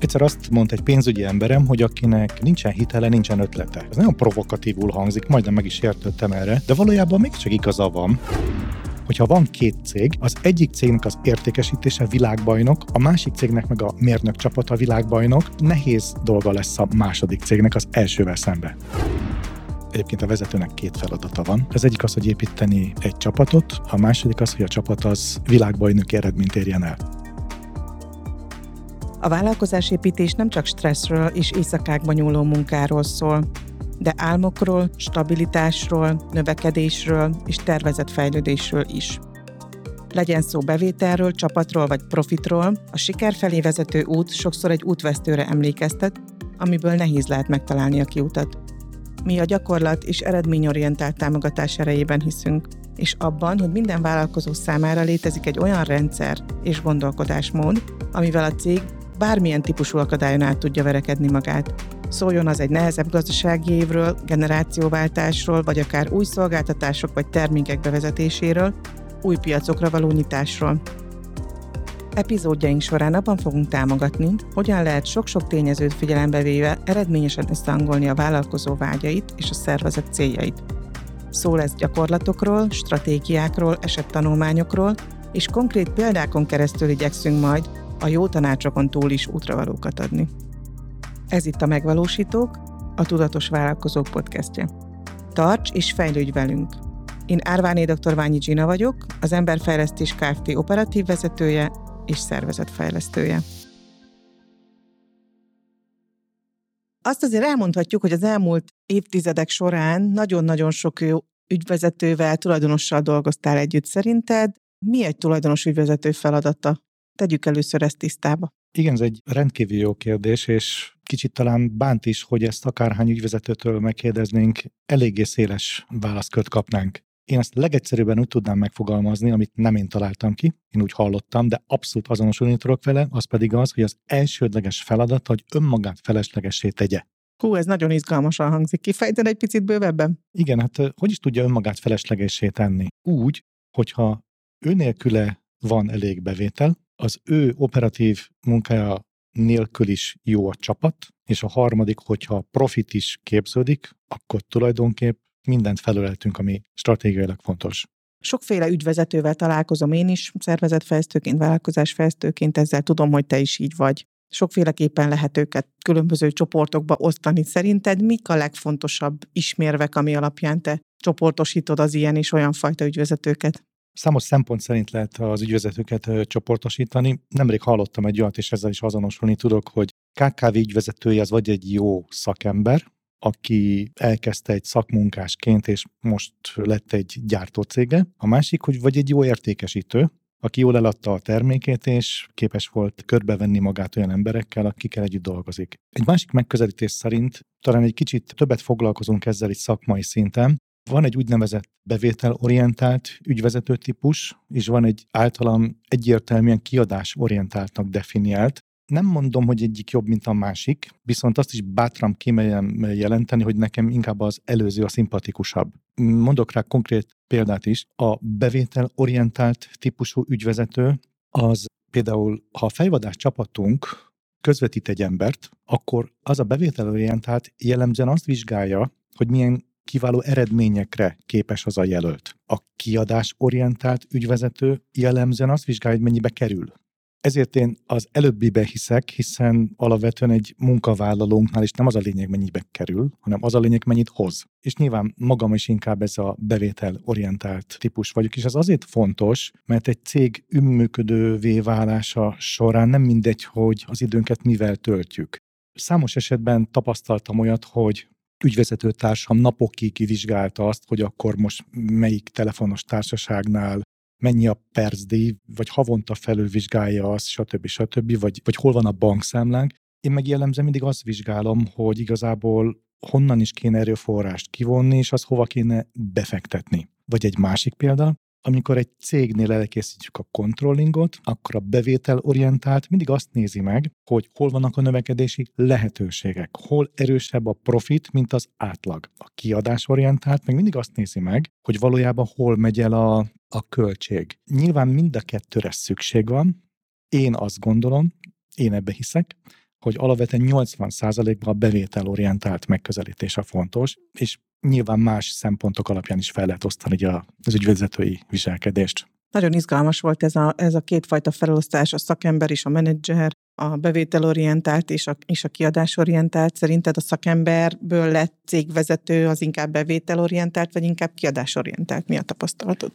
Egyszer azt mondta egy pénzügyi emberem, hogy akinek nincsen hitele, nincsen ötlete. Ez nagyon provokatívul hangzik, majdnem meg is értettem erre, de valójában mégsem igaza van hogyha van két cég, az egyik cégnek az értékesítése világbajnok, a másik cégnek meg a mérnök csapata világbajnok, nehéz dolga lesz a második cégnek az elsővel szembe. Egyébként a vezetőnek két feladata van. Az egyik az, hogy építeni egy csapatot, a második az, hogy a csapat az világbajnoki eredményt érjen el. A vállalkozásépítés nem csak stresszről és éjszakákban nyúló munkáról szól, de álmokról, stabilitásról, növekedésről és tervezett fejlődésről is. Legyen szó bevételről, csapatról vagy profitról, a siker felé vezető út sokszor egy útvesztőre emlékeztet, amiből nehéz lehet megtalálni a kiutat. Mi a gyakorlat és eredményorientált támogatás erejében hiszünk, és abban, hogy minden vállalkozó számára létezik egy olyan rendszer és gondolkodásmód, amivel a cég bármilyen típusú akadályon át tudja verekedni magát. Szóljon az egy nehezebb gazdasági évről, generációváltásról, vagy akár új szolgáltatások vagy termékek bevezetéséről, új piacokra való nyitásról. Epizódjaink során abban fogunk támogatni, hogyan lehet sok-sok tényezőt figyelembe véve eredményesen összehangolni a vállalkozó vágyait és a szervezet céljait. Szó lesz gyakorlatokról, stratégiákról, esettanulmányokról, és konkrét példákon keresztül igyekszünk majd a jó tanácsokon túl is útravalókat adni. Ez itt a Megvalósítók, a Tudatos Vállalkozók podcastje. Tarts és fejlődj velünk! Én Árváné dr. Ványi Gina vagyok, az Emberfejlesztés Kft. operatív vezetője és szervezetfejlesztője. Azt azért elmondhatjuk, hogy az elmúlt évtizedek során nagyon-nagyon sok jó ügyvezetővel, tulajdonossal dolgoztál együtt. Szerinted mi egy tulajdonos ügyvezető feladata? Tegyük először ezt tisztába. Igen, ez egy rendkívül jó kérdés, és kicsit talán bánt is, hogy ezt akárhány ügyvezetőtől megkérdeznénk, eléggé széles válaszkört kapnánk. Én ezt legegyszerűbben úgy tudnám megfogalmazni, amit nem én találtam ki, én úgy hallottam, de abszolút azonosulni tudok vele, az pedig az, hogy az elsődleges feladat, hogy önmagát feleslegessé tegye. Hú, ez nagyon izgalmasan hangzik. Kifejted egy picit bővebben? Igen, hát hogy is tudja önmagát feleslegessé tenni? Úgy, hogyha ő nélküle van elég bevétel, az ő operatív munkája nélkül is jó a csapat, és a harmadik, hogyha profit is képződik, akkor tulajdonképp mindent felöleltünk, ami stratégiailag fontos. Sokféle ügyvezetővel találkozom én is, szervezetfejlesztőként, vállalkozásfejlesztőként, ezzel tudom, hogy te is így vagy. Sokféleképpen lehet őket különböző csoportokba osztani. Szerinted mik a legfontosabb ismérvek, ami alapján te csoportosítod az ilyen és olyan fajta ügyvezetőket? Számos szempont szerint lehet az ügyvezetőket csoportosítani. Nemrég hallottam egy olyat, és ezzel is azonosulni tudok, hogy KKV ügyvezetője az vagy egy jó szakember, aki elkezdte egy szakmunkásként, és most lett egy gyártócége. A másik, hogy vagy egy jó értékesítő, aki jól eladta a termékét, és képes volt körbevenni magát olyan emberekkel, akikkel együtt dolgozik. Egy másik megközelítés szerint talán egy kicsit többet foglalkozunk ezzel itt szakmai szinten, van egy úgynevezett bevételorientált ügyvezető típus, és van egy általam egyértelműen kiadásorientáltnak definiált. Nem mondom, hogy egyik jobb, mint a másik, viszont azt is bátran kimerem jelenteni, hogy nekem inkább az előző a szimpatikusabb. Mondok rá konkrét példát is. A bevételorientált típusú ügyvezető az például, ha a fejvadás csapatunk közvetít egy embert, akkor az a bevételorientált jellemzően azt vizsgálja, hogy milyen kiváló eredményekre képes az a jelölt. A kiadásorientált ügyvezető jellemzően azt vizsgálja, hogy mennyibe kerül. Ezért én az előbbibe hiszek, hiszen alapvetően egy munkavállalónknál is nem az a lényeg, mennyibe kerül, hanem az a lényeg, mennyit hoz. És nyilván magam is inkább ez a bevételorientált típus vagyok, és ez azért fontos, mert egy cég ümműködővé válása során nem mindegy, hogy az időnket mivel töltjük. Számos esetben tapasztaltam olyat, hogy ügyvezető társam napokig kivizsgálta azt, hogy akkor most melyik telefonos társaságnál mennyi a percdíj, vagy havonta felülvizsgálja azt, stb. stb., vagy, vagy hol van a bankszámlánk. Én meg jellemzem mindig azt vizsgálom, hogy igazából honnan is kéne erőforrást kivonni, és az hova kéne befektetni. Vagy egy másik példa, amikor egy cégnél elkészítjük a controllingot, akkor a bevételorientált mindig azt nézi meg, hogy hol vannak a növekedési lehetőségek, hol erősebb a profit, mint az átlag. A kiadásorientált meg mindig azt nézi meg, hogy valójában hol megy el a, a költség. Nyilván mind a kettőre szükség van, én azt gondolom, én ebbe hiszek, hogy alapvetően 80%-ban a bevételorientált megközelítés a fontos, és nyilván más szempontok alapján is fel lehet osztani az ügyvezetői viselkedést. Nagyon izgalmas volt ez a, ez a kétfajta felosztás, a szakember és a menedzser, a bevételorientált és a, és a kiadásorientált. Szerinted a szakemberből lett cégvezető az inkább bevételorientált, vagy inkább kiadásorientált? Mi a tapasztalatod?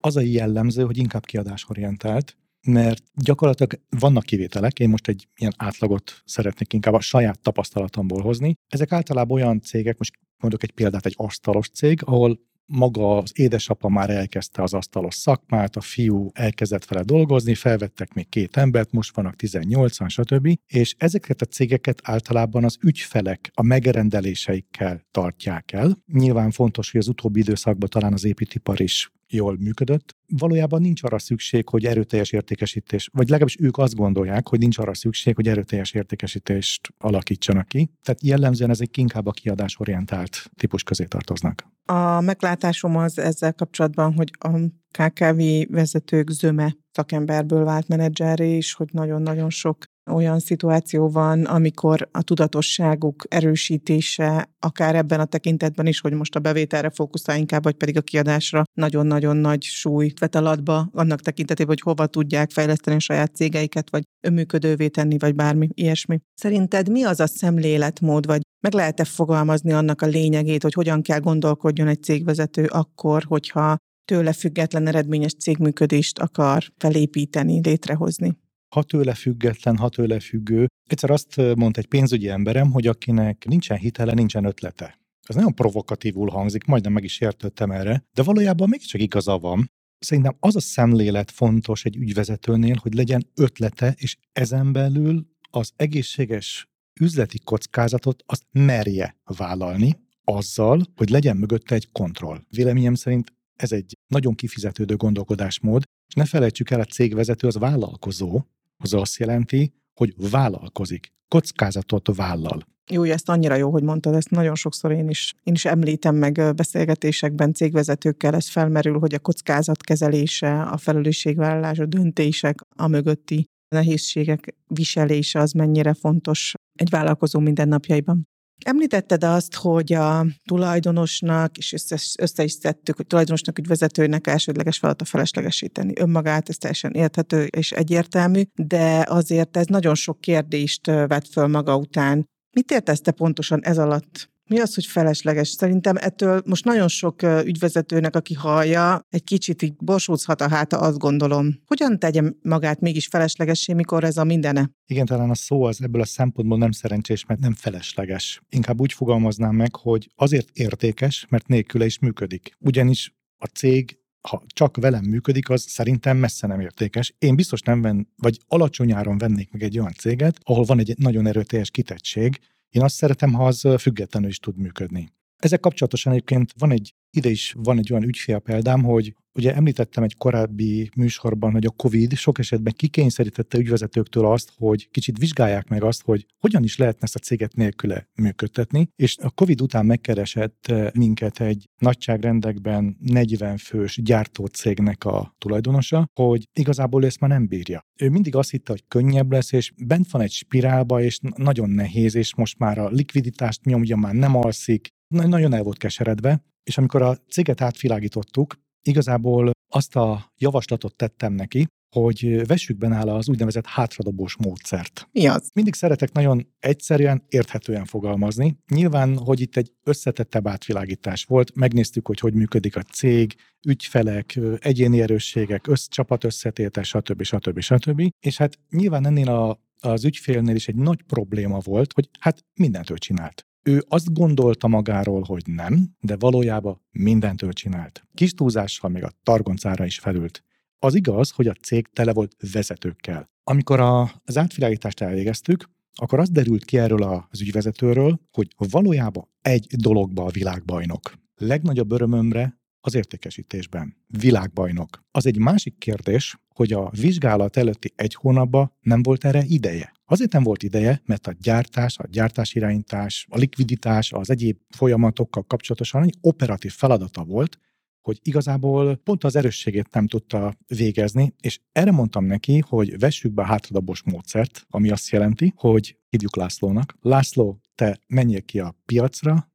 Az a jellemző, hogy inkább kiadásorientált, mert gyakorlatilag vannak kivételek, én most egy ilyen átlagot szeretnék inkább a saját tapasztalatomból hozni. Ezek általában olyan cégek, most mondok egy példát, egy asztalos cég, ahol maga az édesapa már elkezdte az asztalos szakmát, a fiú elkezdett vele dolgozni, felvettek még két embert, most vannak 18-an, stb. És ezeket a cégeket általában az ügyfelek a megrendeléseikkel tartják el. Nyilván fontos, hogy az utóbbi időszakban talán az építipar is jól működött. Valójában nincs arra szükség, hogy erőteljes értékesítés, vagy legalábbis ők azt gondolják, hogy nincs arra szükség, hogy erőteljes értékesítést alakítsanak ki. Tehát jellemzően ezek inkább a kiadásorientált típus közé tartoznak. A meglátásom az ezzel kapcsolatban, hogy a KKV vezetők zöme szakemberből vált menedzseré, és hogy nagyon-nagyon sok olyan szituáció van, amikor a tudatosságuk erősítése, akár ebben a tekintetben is, hogy most a bevételre fókuszál inkább, vagy pedig a kiadásra nagyon-nagyon nagy súlyt vet alatba, annak tekintetében, hogy hova tudják fejleszteni a saját cégeiket, vagy önműködővé tenni, vagy bármi ilyesmi. Szerinted mi az a szemléletmód, vagy meg lehet-e fogalmazni annak a lényegét, hogy hogyan kell gondolkodjon egy cégvezető akkor, hogyha tőle független eredményes cégműködést akar felépíteni, létrehozni? Ha tőle független, ha tőle függő. Egyszer azt mondta egy pénzügyi emberem, hogy akinek nincsen hitele, nincsen ötlete. Ez nagyon provokatívul hangzik, majdnem meg is értettem erre, de valójában mégiscsak igaza van. Szerintem az a szemlélet fontos egy ügyvezetőnél, hogy legyen ötlete, és ezen belül az egészséges üzleti kockázatot azt merje vállalni, azzal, hogy legyen mögötte egy kontroll. Véleményem szerint ez egy nagyon kifizetődő gondolkodásmód, és ne felejtsük el, a cégvezető az vállalkozó, az azt jelenti, hogy vállalkozik, kockázatot vállal. Jó, ezt annyira jó, hogy mondtad, ezt nagyon sokszor én is, én is említem meg beszélgetésekben cégvezetőkkel, ez felmerül, hogy a kockázatkezelése, a felelősségvállalás, a döntések, a mögötti nehézségek viselése az mennyire fontos egy vállalkozó mindennapjaiban. Említetted azt, hogy a tulajdonosnak, és össze, össze is szedtük, hogy tulajdonosnak, ügyvezetőnek elsődleges feladat a feleslegesíteni önmagát, ez teljesen érthető és egyértelmű, de azért ez nagyon sok kérdést vett föl maga után. Mit értesz te pontosan ez alatt? Mi az, hogy felesleges? Szerintem ettől most nagyon sok ügyvezetőnek, aki hallja, egy kicsit így borsózhat a háta, azt gondolom. Hogyan tegye magát mégis feleslegessé, mikor ez a mindene? Igen, talán a szó az ebből a szempontból nem szerencsés, mert nem felesleges. Inkább úgy fogalmaznám meg, hogy azért értékes, mert nélküle is működik. Ugyanis a cég ha csak velem működik, az szerintem messze nem értékes. Én biztos nem ven, vagy alacsony áron vennék meg egy olyan céget, ahol van egy nagyon erőteljes kitettség, én azt szeretem, ha az függetlenül is tud működni. Ezek kapcsolatosan egyébként van egy, ide is van egy olyan ügyfél példám, hogy ugye említettem egy korábbi műsorban, hogy a COVID sok esetben kikényszerítette ügyvezetőktől azt, hogy kicsit vizsgálják meg azt, hogy hogyan is lehetne ezt a céget nélküle működtetni, és a COVID után megkeresett eh, minket egy nagyságrendekben 40 fős gyártócégnek a tulajdonosa, hogy igazából ezt már nem bírja. Ő mindig azt hitte, hogy könnyebb lesz, és bent van egy spirálba, és nagyon nehéz, és most már a likviditást nyomja, már nem alszik, nagyon el volt keseredve, és amikor a céget átvilágítottuk, igazából azt a javaslatot tettem neki, hogy vessük be nála az úgynevezett hátradobós módszert. Mi az? Mindig szeretek nagyon egyszerűen, érthetően fogalmazni. Nyilván, hogy itt egy összetettebb átvilágítás volt, megnéztük, hogy hogy működik a cég, ügyfelek, egyéni erősségek, össz, csapat összetétes, stb. stb. stb. És hát nyilván ennél a, az ügyfélnél is egy nagy probléma volt, hogy hát mindentől csinált. Ő azt gondolta magáról, hogy nem, de valójában mindentől csinált. Kis túlzással még a targoncára is felült. Az igaz, hogy a cég tele volt vezetőkkel. Amikor a, az átvilágítást elvégeztük, akkor az derült ki erről az ügyvezetőről, hogy valójában egy dologba a világbajnok. Legnagyobb örömömre az értékesítésben. Világbajnok. Az egy másik kérdés, hogy a vizsgálat előtti egy hónapban nem volt erre ideje. Azért nem volt ideje, mert a gyártás, a gyártásirányítás, a likviditás, az egyéb folyamatokkal kapcsolatosan egy operatív feladata volt, hogy igazából pont az erősségét nem tudta végezni, és erre mondtam neki, hogy vessük be a hátradobos módszert, ami azt jelenti, hogy hívjuk Lászlónak. László, te menjél ki a piacra,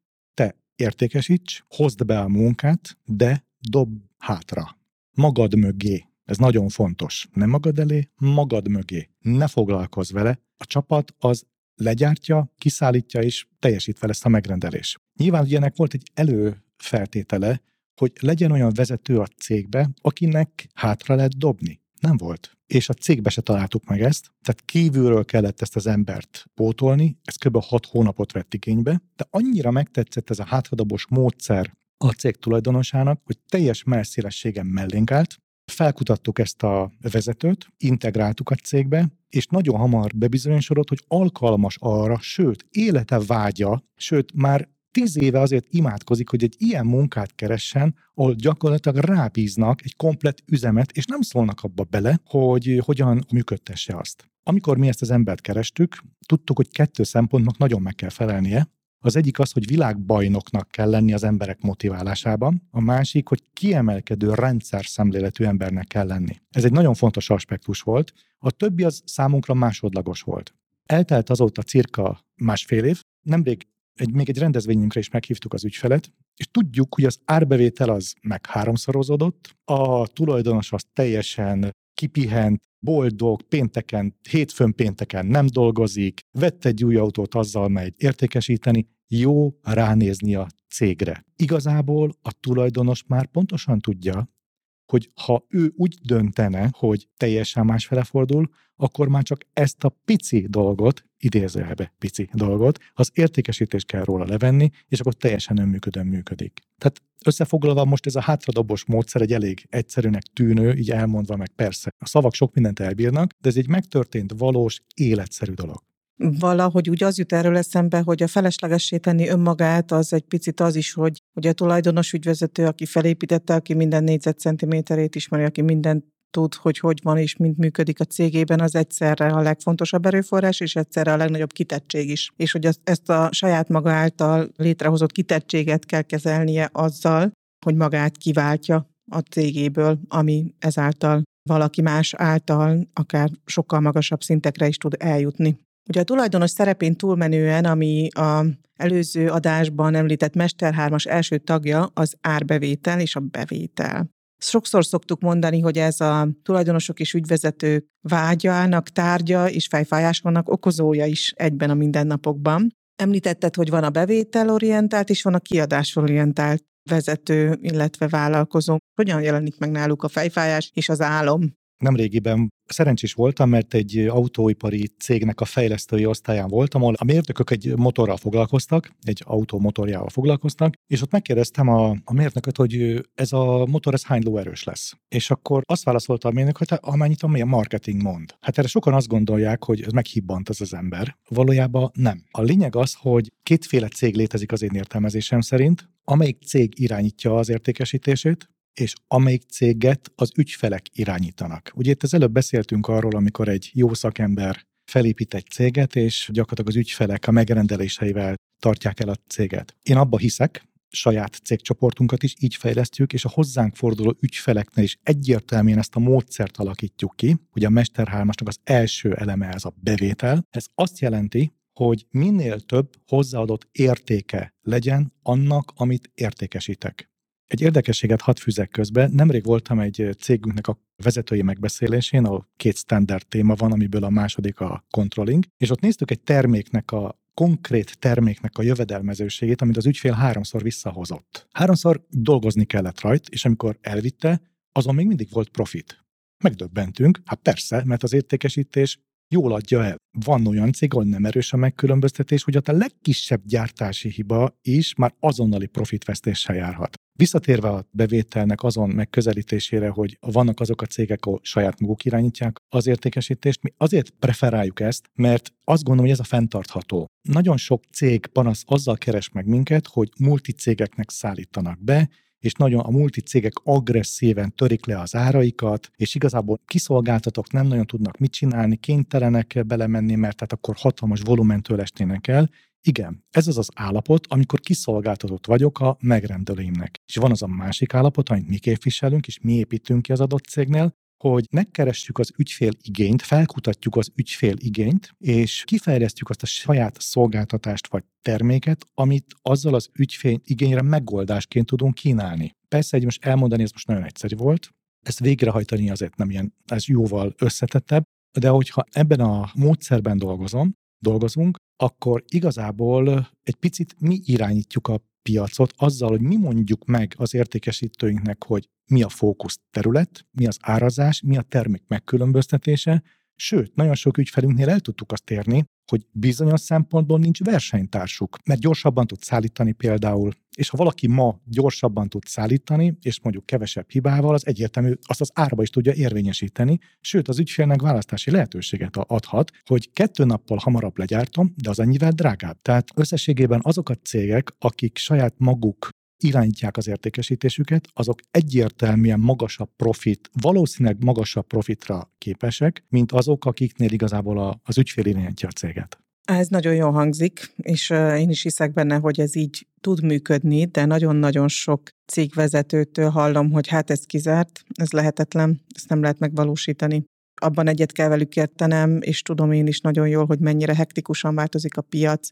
értékesíts, hozd be a munkát, de dob hátra. Magad mögé. Ez nagyon fontos. Nem magad elé, magad mögé. Ne foglalkozz vele. A csapat az legyártja, kiszállítja és teljesít vele ezt a megrendelés. Nyilván ugye ennek volt egy előfeltétele, hogy legyen olyan vezető a cégbe, akinek hátra lehet dobni. Nem volt. És a cégbe se találtuk meg ezt, tehát kívülről kellett ezt az embert pótolni, ez kb. 6 hónapot vett igénybe, de annyira megtetszett ez a hátradobos módszer a cég tulajdonosának, hogy teljes melszélességen mellénk állt, felkutattuk ezt a vezetőt, integráltuk a cégbe, és nagyon hamar bebizonyosodott, hogy alkalmas arra, sőt, élete vágya, sőt, már tíz éve azért imádkozik, hogy egy ilyen munkát keressen, ahol gyakorlatilag rábíznak egy komplet üzemet, és nem szólnak abba bele, hogy hogyan működtesse azt. Amikor mi ezt az embert kerestük, tudtuk, hogy kettő szempontnak nagyon meg kell felelnie. Az egyik az, hogy világbajnoknak kell lenni az emberek motiválásában, a másik, hogy kiemelkedő rendszer szemléletű embernek kell lenni. Ez egy nagyon fontos aspektus volt, a többi az számunkra másodlagos volt. Eltelt azóta cirka másfél év, nemrég egy, még egy rendezvényünkre is meghívtuk az ügyfelet, és tudjuk, hogy az árbevétel az meg háromszorozódott, a tulajdonos az teljesen kipihent, boldog, pénteken, hétfőn pénteken nem dolgozik, vett egy új autót, azzal megy értékesíteni, jó ránézni a cégre. Igazából a tulajdonos már pontosan tudja, hogy ha ő úgy döntene, hogy teljesen másfele fordul, akkor már csak ezt a pici dolgot, idézőjelbe pici dolgot, az értékesítés kell róla levenni, és akkor teljesen önműködően működik. Tehát összefoglalva most ez a hátradobos módszer egy elég egyszerűnek tűnő, így elmondva meg persze. A szavak sok mindent elbírnak, de ez egy megtörtént, valós, életszerű dolog valahogy úgy az jut erről eszembe, hogy a feleslegessé tenni önmagát, az egy picit az is, hogy ugye a tulajdonos ügyvezető, aki felépítette, aki minden négyzetcentiméterét ismeri, aki mindent tud, hogy hogy van és mint működik a cégében, az egyszerre a legfontosabb erőforrás, és egyszerre a legnagyobb kitettség is. És hogy ezt a saját maga által létrehozott kitettséget kell kezelnie azzal, hogy magát kiváltja a cégéből, ami ezáltal valaki más által akár sokkal magasabb szintekre is tud eljutni. Ugye a tulajdonos szerepén túlmenően, ami a előző adásban említett Mester 3-as első tagja, az árbevétel és a bevétel. Sokszor szoktuk mondani, hogy ez a tulajdonosok és ügyvezetők vágyának tárgya és fejfájásnak okozója is egyben a mindennapokban. Említetted, hogy van a bevételorientált és van a kiadásorientált vezető, illetve vállalkozó. Hogyan jelenik meg náluk a fejfájás és az álom? Nemrégiben szerencsés voltam, mert egy autóipari cégnek a fejlesztői osztályán voltam, ahol a mérnökök egy motorral foglalkoztak, egy autó foglalkoztak, és ott megkérdeztem a, a mérnököt, hogy ez a motor, ez hány lóerős lesz. És akkor azt válaszolta a mérnök, hogy hát amennyit a marketing mond. Hát erre sokan azt gondolják, hogy ez meghibbant az az ember. Valójában nem. A lényeg az, hogy kétféle cég létezik az én értelmezésem szerint, amelyik cég irányítja az értékesítését, és amelyik céget az ügyfelek irányítanak. Ugye itt az előbb beszéltünk arról, amikor egy jó szakember felépít egy céget, és gyakorlatilag az ügyfelek a megrendeléseivel tartják el a céget. Én abba hiszek, saját cégcsoportunkat is így fejlesztjük, és a hozzánk forduló ügyfeleknél is egyértelműen ezt a módszert alakítjuk ki, hogy a Mester 3 az első eleme ez a bevétel. Ez azt jelenti, hogy minél több hozzáadott értéke legyen annak, amit értékesítek. Egy érdekességet hadd fűzek közbe. Nemrég voltam egy cégünknek a vezetői megbeszélésén, ahol két standard téma van, amiből a második a controlling, és ott néztük egy terméknek a konkrét terméknek a jövedelmezőségét, amit az ügyfél háromszor visszahozott. Háromszor dolgozni kellett rajt, és amikor elvitte, azon még mindig volt profit. Megdöbbentünk, hát persze, mert az értékesítés jól adja el. Van olyan cég, ahol nem erős a megkülönböztetés, hogy ott a legkisebb gyártási hiba is már azonnali profitvesztéssel járhat. Visszatérve a bevételnek azon megközelítésére, hogy vannak azok a cégek, ahol saját maguk irányítják az értékesítést, mi azért preferáljuk ezt, mert azt gondolom, hogy ez a fenntartható. Nagyon sok cég panasz azzal keres meg minket, hogy multicégeknek szállítanak be, és nagyon a multicégek agresszíven törik le az áraikat, és igazából kiszolgáltatók nem nagyon tudnak mit csinálni, kénytelenek belemenni, mert tehát akkor hatalmas volumentől esnének el, igen, ez az az állapot, amikor kiszolgáltatott vagyok a megrendelőimnek. És van az a másik állapot, amit mi képviselünk, és mi építünk ki az adott cégnél, hogy megkeressük az ügyfél igényt, felkutatjuk az ügyfél igényt, és kifejlesztjük azt a saját szolgáltatást vagy terméket, amit azzal az ügyfél igényre megoldásként tudunk kínálni. Persze, egy most elmondani, ez most nagyon egyszerű volt, ezt végrehajtani azért nem ilyen, ez jóval összetettebb, de hogyha ebben a módszerben dolgozom, dolgozunk, akkor igazából egy picit mi irányítjuk a piacot azzal, hogy mi mondjuk meg az értékesítőinknek, hogy mi a fókusz terület, mi az árazás, mi a termék megkülönböztetése, sőt, nagyon sok ügyfelünknél el tudtuk azt érni, hogy bizonyos szempontból nincs versenytársuk, mert gyorsabban tud szállítani például, és ha valaki ma gyorsabban tud szállítani, és mondjuk kevesebb hibával, az egyértelmű, azt az árba is tudja érvényesíteni, sőt az ügyfélnek választási lehetőséget adhat, hogy kettő nappal hamarabb legyártom, de az annyivel drágább. Tehát összességében azok a cégek, akik saját maguk irányítják az értékesítésüket, azok egyértelműen magasabb profit, valószínűleg magasabb profitra képesek, mint azok, akiknél igazából a, az ügyfél irányítja a céget. Ez nagyon jól hangzik, és én is hiszek benne, hogy ez így tud működni, de nagyon-nagyon sok cégvezetőtől hallom, hogy hát ez kizárt, ez lehetetlen, ezt nem lehet megvalósítani. Abban egyet kell velük értenem, és tudom én is nagyon jól, hogy mennyire hektikusan változik a piac,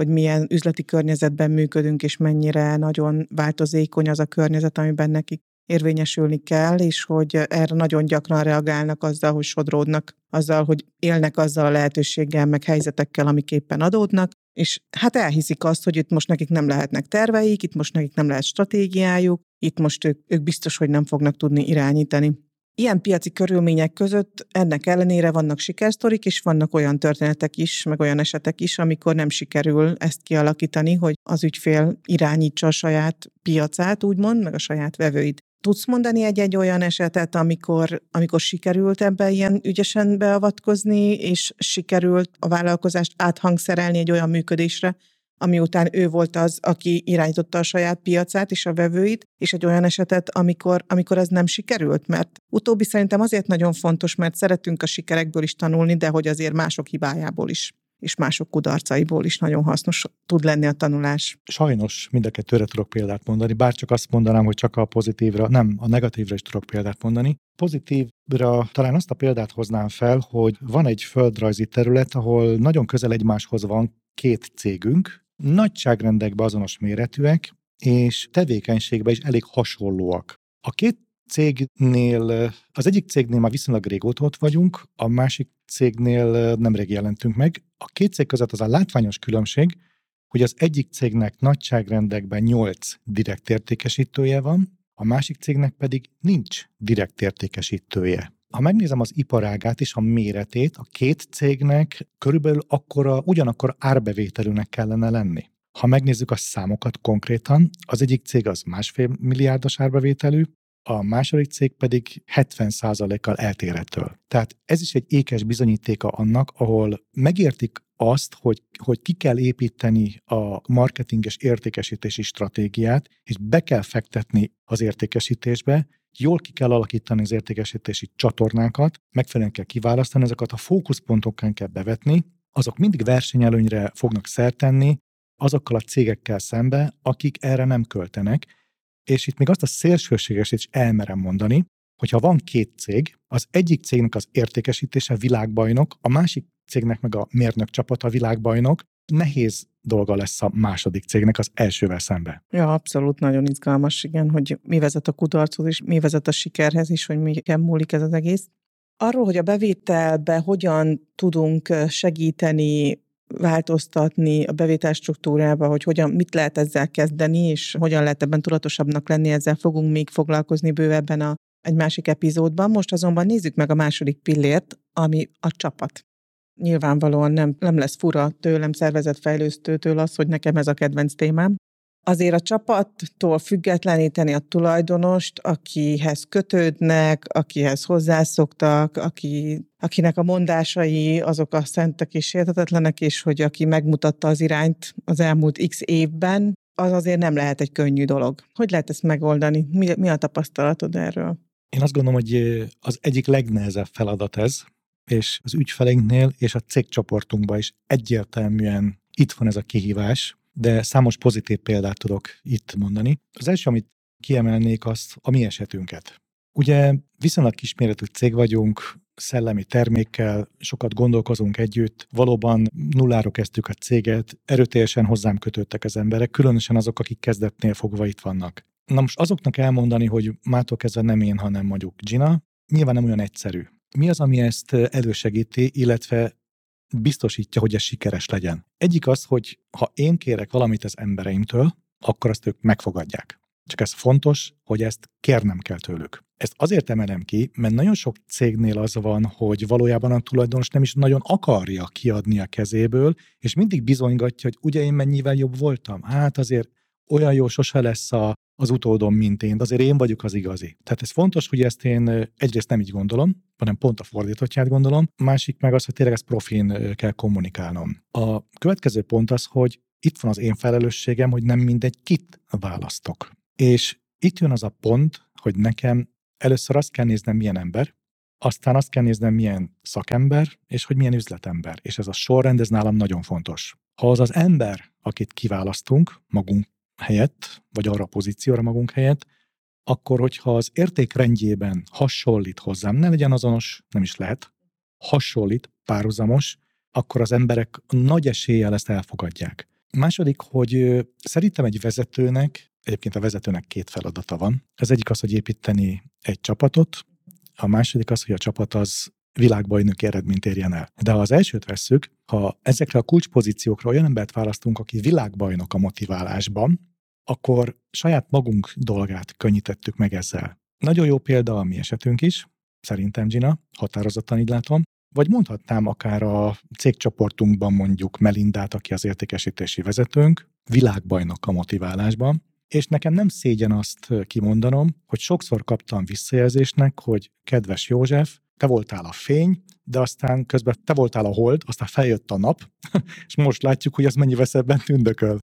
hogy milyen üzleti környezetben működünk, és mennyire nagyon változékony az a környezet, amiben nekik érvényesülni kell, és hogy erre nagyon gyakran reagálnak azzal, hogy sodródnak, azzal, hogy élnek azzal a lehetőséggel, meg helyzetekkel, amik éppen adódnak, és hát elhiszik azt, hogy itt most nekik nem lehetnek terveik, itt most nekik nem lehet stratégiájuk, itt most ők, ők biztos, hogy nem fognak tudni irányítani. Ilyen piaci körülmények között ennek ellenére vannak sikersztorik, és vannak olyan történetek is, meg olyan esetek is, amikor nem sikerül ezt kialakítani, hogy az ügyfél irányítsa a saját piacát, úgymond, meg a saját vevőit. Tudsz mondani egy-egy olyan esetet, amikor, amikor sikerült ebbe ilyen ügyesen beavatkozni, és sikerült a vállalkozást áthangszerelni egy olyan működésre, ami után ő volt az, aki irányította a saját piacát és a vevőit, és egy olyan esetet, amikor, amikor ez nem sikerült, mert utóbbi szerintem azért nagyon fontos, mert szeretünk a sikerekből is tanulni, de hogy azért mások hibájából is és mások kudarcaiból is nagyon hasznos tud lenni a tanulás. Sajnos mind a kettőre tudok példát mondani, bár csak azt mondanám, hogy csak a pozitívra, nem, a negatívra is tudok példát mondani. Pozitívra talán azt a példát hoznám fel, hogy van egy földrajzi terület, ahol nagyon közel egymáshoz van két cégünk, nagyságrendekben azonos méretűek, és tevékenységben is elég hasonlóak. A két cégnél, az egyik cégnél már viszonylag régóta ott vagyunk, a másik cégnél nemrég jelentünk meg. A két cég között az a látványos különbség, hogy az egyik cégnek nagyságrendekben 8 direkt értékesítője van, a másik cégnek pedig nincs direkt értékesítője. Ha megnézem az iparágát és a méretét, a két cégnek körülbelül akkora, ugyanakkor árbevételűnek kellene lenni. Ha megnézzük a számokat konkrétan, az egyik cég az másfél milliárdos árbevételű, a második cég pedig 70%-kal eltérettől. Tehát ez is egy ékes bizonyítéka annak, ahol megértik azt, hogy, hogy ki kell építeni a marketinges értékesítési stratégiát, és be kell fektetni az értékesítésbe, jól ki kell alakítani az értékesítési csatornákat, megfelelően kell kiválasztani, ezeket a fókuszpontokon kell bevetni, azok mindig versenyelőnyre fognak szertenni azokkal a cégekkel szembe, akik erre nem költenek, és itt még azt a szélsőségeset is elmerem mondani, hogyha van két cég, az egyik cégnek az értékesítése világbajnok, a másik cégnek meg a mérnök csapata világbajnok, nehéz dolga lesz a második cégnek az elsővel szembe. Ja, abszolút nagyon izgalmas, igen, hogy mi vezet a kudarchoz, és mi vezet a sikerhez is, hogy milyen múlik ez az egész. Arról, hogy a bevételbe hogyan tudunk segíteni, változtatni a bevétel struktúrába, hogy hogyan, mit lehet ezzel kezdeni, és hogyan lehet ebben tudatosabbnak lenni, ezzel fogunk még foglalkozni bővebben a, egy másik epizódban. Most azonban nézzük meg a második pillért, ami a csapat nyilvánvalóan nem, nem lesz fura tőlem szervezetfejlesztőtől az, hogy nekem ez a kedvenc témám. Azért a csapattól függetleníteni a tulajdonost, akihez kötődnek, akihez hozzászoktak, aki, akinek a mondásai azok a szentek és értetetlenek, és hogy aki megmutatta az irányt az elmúlt x évben, az azért nem lehet egy könnyű dolog. Hogy lehet ezt megoldani? Mi, mi a tapasztalatod erről? Én azt gondolom, hogy az egyik legnehezebb feladat ez, és az ügyfeleinknél és a cégcsoportunkban is egyértelműen itt van ez a kihívás, de számos pozitív példát tudok itt mondani. Az első, amit kiemelnék, azt a mi esetünket. Ugye viszonylag kisméretű cég vagyunk, szellemi termékkel, sokat gondolkozunk együtt. Valóban nulláról kezdtük a céget, erőteljesen hozzám kötöttek az emberek, különösen azok, akik kezdetnél fogva itt vannak. Na most azoknak elmondani, hogy mától kezdve nem én, hanem mondjuk Gina, nyilván nem olyan egyszerű. Mi az, ami ezt elősegíti, illetve biztosítja, hogy ez sikeres legyen? Egyik az, hogy ha én kérek valamit az embereimtől, akkor azt ők megfogadják. Csak ez fontos, hogy ezt kérnem kell tőlük. Ezt azért emelem ki, mert nagyon sok cégnél az van, hogy valójában a tulajdonos nem is nagyon akarja kiadni a kezéből, és mindig bizonygatja, hogy ugye én mennyivel jobb voltam. Hát azért olyan jó sose lesz a, az utódom, mint én, de azért én vagyok az igazi. Tehát ez fontos, hogy ezt én egyrészt nem így gondolom, hanem pont a fordítottját gondolom, másik meg az, hogy tényleg ezt profin kell kommunikálnom. A következő pont az, hogy itt van az én felelősségem, hogy nem mindegy kit választok. És itt jön az a pont, hogy nekem először azt kell néznem, milyen ember, aztán azt kell néznem, milyen szakember, és hogy milyen üzletember. És ez a sorrend, ez nálam nagyon fontos. Ha az az ember, akit kiválasztunk magunk helyett, vagy arra a pozícióra magunk helyett, akkor, hogyha az értékrendjében hasonlít hozzám, ne legyen azonos, nem is lehet, hasonlít, párhuzamos, akkor az emberek nagy eséllyel ezt elfogadják. Második, hogy szerintem egy vezetőnek Egyébként a vezetőnek két feladata van. Az egyik az, hogy építeni egy csapatot, a második az, hogy a csapat az világbajnoki eredményt érjen el. De ha az elsőt vesszük, ha ezekre a kulcspozíciókra olyan embert választunk, aki világbajnok a motiválásban, akkor saját magunk dolgát könnyítettük meg ezzel. Nagyon jó példa a mi esetünk is, szerintem Gina, határozottan így látom, vagy mondhatnám akár a cégcsoportunkban mondjuk Melindát, aki az értékesítési vezetőnk, világbajnok a motiválásban, és nekem nem szégyen azt kimondanom, hogy sokszor kaptam visszajelzésnek, hogy kedves József, te voltál a fény, de aztán közben te voltál a hold, aztán feljött a nap, és most látjuk, hogy az mennyivel szebben tündököl.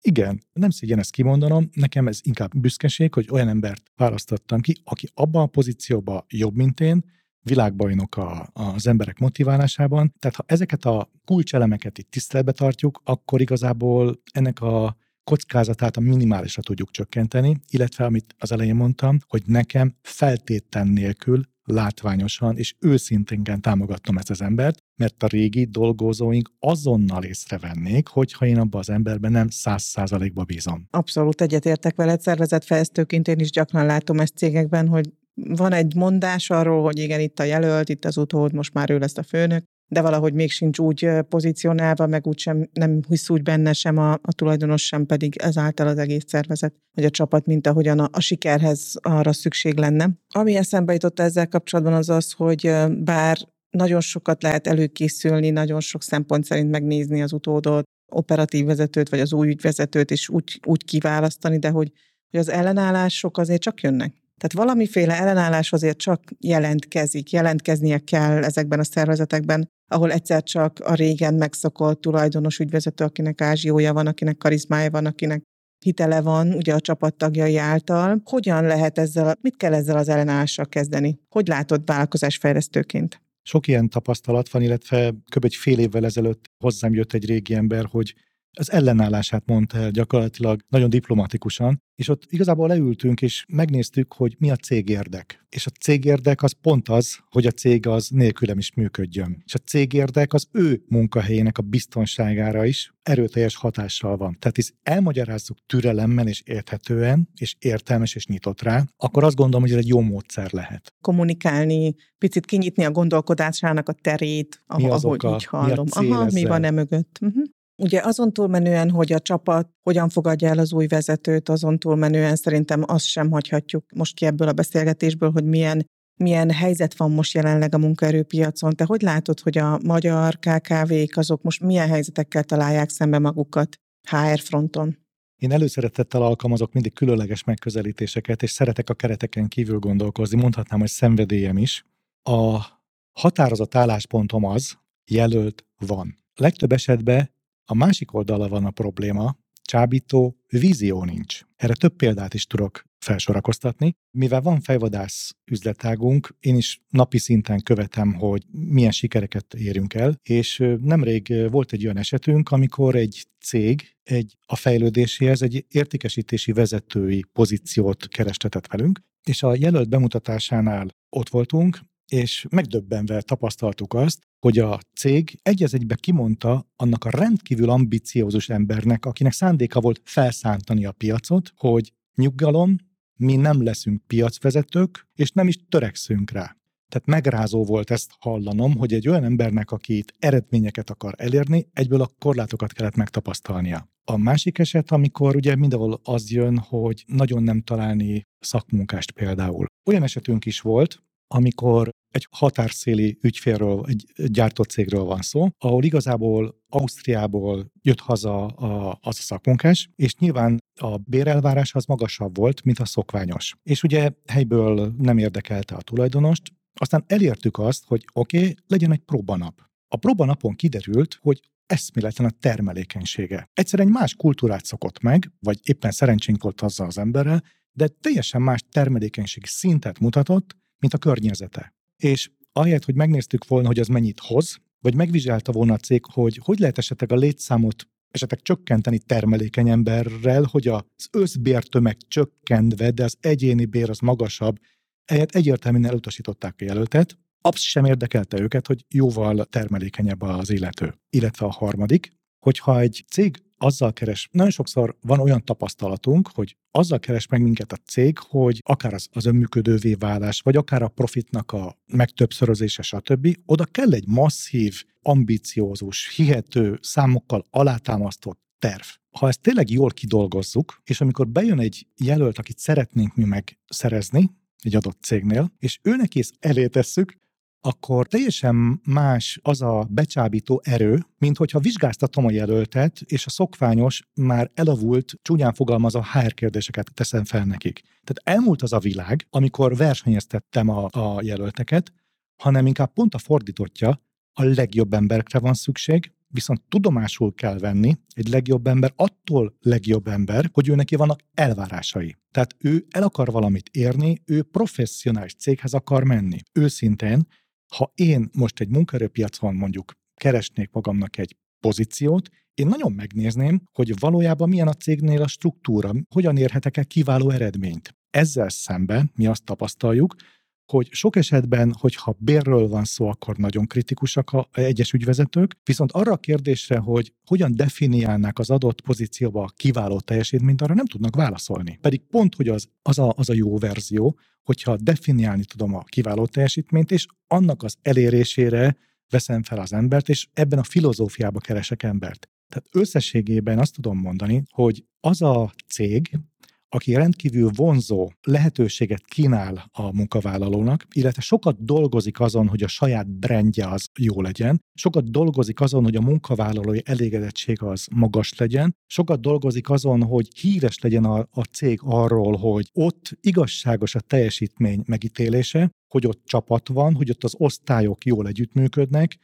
Igen, nem szégyen ezt kimondanom, nekem ez inkább büszkeség, hogy olyan embert választottam ki, aki abban a pozícióban jobb, mint én, világbajnok a, az emberek motiválásában. Tehát ha ezeket a kulcselemeket itt tiszteletbe tartjuk, akkor igazából ennek a kockázatát a minimálisra tudjuk csökkenteni, illetve amit az elején mondtam, hogy nekem feltétlen nélkül látványosan és őszintén támogatnom ezt az embert, mert a régi dolgozóink azonnal észrevennék, hogyha én abban az emberben nem száz százalékba bízom. Abszolút egyetértek veled, szervezetfejlesztőként én is gyakran látom ezt cégekben, hogy van egy mondás arról, hogy igen, itt a jelölt, itt az utód, most már ő lesz a főnök, de valahogy még sincs úgy pozícionálva, meg úgy sem, nem hisz úgy benne sem a, a tulajdonos, sem pedig ezáltal az egész szervezet, vagy a csapat, mint ahogyan a, a sikerhez arra szükség lenne. Ami eszembe jutott ezzel kapcsolatban az az, hogy bár nagyon sokat lehet előkészülni, nagyon sok szempont szerint megnézni az utódot, operatív vezetőt, vagy az új ügyvezetőt, és úgy, úgy kiválasztani, de hogy, hogy az ellenállások azért csak jönnek. Tehát valamiféle ellenállás azért csak jelentkezik, jelentkeznie kell ezekben a szervezetekben, ahol egyszer csak a régen megszokott tulajdonos ügyvezető, akinek ázsiója van, akinek karizmája van, akinek hitele van, ugye a csapattagjai által. Hogyan lehet ezzel, mit kell ezzel az ellenállással kezdeni? Hogy látod vállalkozásfejlesztőként? Sok ilyen tapasztalat van, illetve kb. egy fél évvel ezelőtt hozzám jött egy régi ember, hogy az ellenállását mondta el gyakorlatilag nagyon diplomatikusan, és ott igazából leültünk, és megnéztük, hogy mi a cégérdek. És a cégérdek az pont az, hogy a cég az nélkülem is működjön. És a cégérdek az ő munkahelyének a biztonságára is erőteljes hatással van. Tehát is elmagyarázzuk türelemmel és érthetően, és értelmes és nyitott rá, akkor azt gondolom, hogy ez egy jó módszer lehet. Kommunikálni, picit kinyitni a gondolkodásának a terét, ahogy oka, így hallom. Mi, Aha, mi van e mögött. Uh-huh. Ugye azon túlmenően, hogy a csapat hogyan fogadja el az új vezetőt, azon túlmenően szerintem azt sem hagyhatjuk most ki ebből a beszélgetésből, hogy milyen milyen helyzet van most jelenleg a munkaerőpiacon. Te hogy látod, hogy a magyar KKV-k azok most milyen helyzetekkel találják szembe magukat HR fronton? Én előszeretettel alkalmazok mindig különleges megközelítéseket, és szeretek a kereteken kívül gondolkozni. Mondhatnám, hogy szenvedélyem is. A határozott álláspontom az, jelölt van. Legtöbb esetben a másik oldala van a probléma, csábító vízió nincs. Erre több példát is tudok felsorakoztatni. Mivel van fejvadász üzletágunk, én is napi szinten követem, hogy milyen sikereket érünk el, és nemrég volt egy olyan esetünk, amikor egy cég egy a fejlődéséhez egy értékesítési vezetői pozíciót kerestetett velünk, és a jelölt bemutatásánál ott voltunk, és megdöbbenve tapasztaltuk azt, hogy a cég egy egybe kimondta annak a rendkívül ambiciózus embernek, akinek szándéka volt felszántani a piacot, hogy nyugalom, mi nem leszünk piacvezetők, és nem is törekszünk rá. Tehát megrázó volt ezt hallanom, hogy egy olyan embernek, aki itt eredményeket akar elérni, egyből a korlátokat kellett megtapasztalnia. A másik eset, amikor ugye mindenhol az jön, hogy nagyon nem találni szakmunkást például. Olyan esetünk is volt, amikor egy határszéli ügyfélről, egy gyártott cégről van szó, ahol igazából Ausztriából jött haza a, az a szakmunkás, és nyilván a bérelvárás az magasabb volt, mint a szokványos. És ugye helyből nem érdekelte a tulajdonost, aztán elértük azt, hogy oké, okay, legyen egy próbanap. A próbanapon kiderült, hogy eszméletlen a termelékenysége. Egyszerűen egy más kultúrát szokott meg, vagy éppen szerencsénk volt azzal az emberrel, de teljesen más termelékenység szintet mutatott, mint a környezete. És ahelyett, hogy megnéztük volna, hogy az mennyit hoz, vagy megvizsgálta volna a cég, hogy hogy lehet esetleg a létszámot esetleg csökkenteni termelékeny emberrel, hogy az összbértömeg csökkentve, de az egyéni bér az magasabb, ehelyett egyértelműen elutasították a jelöltet, absz sem érdekelte őket, hogy jóval termelékenyebb az illető. Illetve a harmadik, hogyha egy cég azzal keres, nagyon sokszor van olyan tapasztalatunk, hogy azzal keres meg minket a cég, hogy akár az, az önműködővé válás, vagy akár a profitnak a megtöbbszörözése, stb. Oda kell egy masszív, ambiciózus, hihető, számokkal alátámasztott terv. Ha ezt tényleg jól kidolgozzuk, és amikor bejön egy jelölt, akit szeretnénk mi megszerezni, egy adott cégnél, és őnek is elé tesszük, akkor teljesen más az a becsábító erő, mint hogyha vizsgáztatom a jelöltet, és a szokványos, már elavult, csúnyán fogalmazva HR kérdéseket teszem fel nekik. Tehát elmúlt az a világ, amikor versenyeztettem a, a jelölteket, hanem inkább pont a fordítottja, a legjobb emberekre van szükség, viszont tudomásul kell venni, egy legjobb ember attól legjobb ember, hogy ő neki vannak elvárásai. Tehát ő el akar valamit érni, ő professzionális céghez akar menni. Őszintén, ha én most egy munkaerőpiacon mondjuk keresnék magamnak egy pozíciót, én nagyon megnézném, hogy valójában milyen a cégnél a struktúra, hogyan érhetek el kiváló eredményt. Ezzel szemben mi azt tapasztaljuk, hogy sok esetben, hogyha bérről van szó, akkor nagyon kritikusak a egyes ügyvezetők, viszont arra a kérdésre, hogy hogyan definiálnák az adott pozícióba a kiváló teljesítményt, arra nem tudnak válaszolni. Pedig pont, hogy az, az, a, az a jó verzió, hogyha definiálni tudom a kiváló teljesítményt, és annak az elérésére veszem fel az embert, és ebben a filozófiába keresek embert. Tehát összességében azt tudom mondani, hogy az a cég, aki rendkívül vonzó lehetőséget kínál a munkavállalónak, illetve sokat dolgozik azon, hogy a saját brandje az jó legyen, sokat dolgozik azon, hogy a munkavállalói elégedettség az magas legyen, sokat dolgozik azon, hogy híres legyen a, a cég arról, hogy ott igazságos a teljesítmény megítélése, hogy ott csapat van, hogy ott az osztályok jól együttműködnek,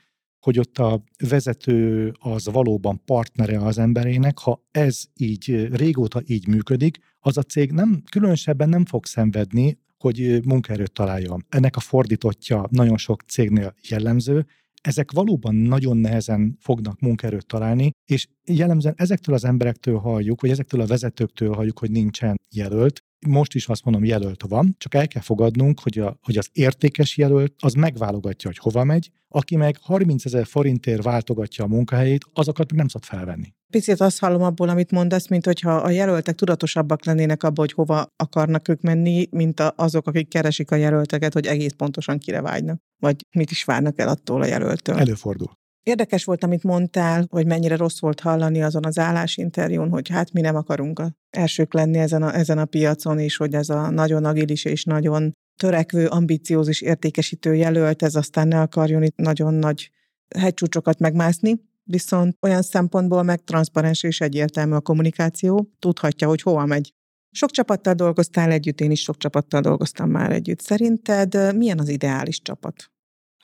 hogy ott a vezető az valóban partnere az emberének, ha ez így régóta így működik, az a cég nem különösebben nem fog szenvedni, hogy munkaerőt találjon. Ennek a fordítottja nagyon sok cégnél jellemző, ezek valóban nagyon nehezen fognak munkaerőt találni, és jellemzően ezektől az emberektől halljuk, vagy ezektől a vezetőktől halljuk, hogy nincsen jelölt, most is azt mondom, jelölt van, csak el kell fogadnunk, hogy, a, hogy az értékes jelölt az megválogatja, hogy hova megy, aki meg 30 ezer forintért váltogatja a munkahelyét, azokat nem szabad felvenni. Picit azt hallom abból, amit mondasz, mint hogyha a jelöltek tudatosabbak lennének abban, hogy hova akarnak ők menni, mint azok, akik keresik a jelölteket, hogy egész pontosan kire vágynak, vagy mit is várnak el attól a jelöltől. Előfordul. Érdekes volt, amit mondtál, hogy mennyire rossz volt hallani azon az állásinterjún, hogy hát mi nem akarunk a elsők lenni ezen a, ezen a piacon, és hogy ez a nagyon agilis és nagyon törekvő, ambiciózus értékesítő jelölt, ez aztán ne akarjon itt nagyon nagy hegycsúcsokat megmászni, viszont olyan szempontból meg transzparens és egyértelmű a kommunikáció, tudhatja, hogy hova megy. Sok csapattal dolgoztál együtt, én is sok csapattal dolgoztam már együtt. Szerinted milyen az ideális csapat?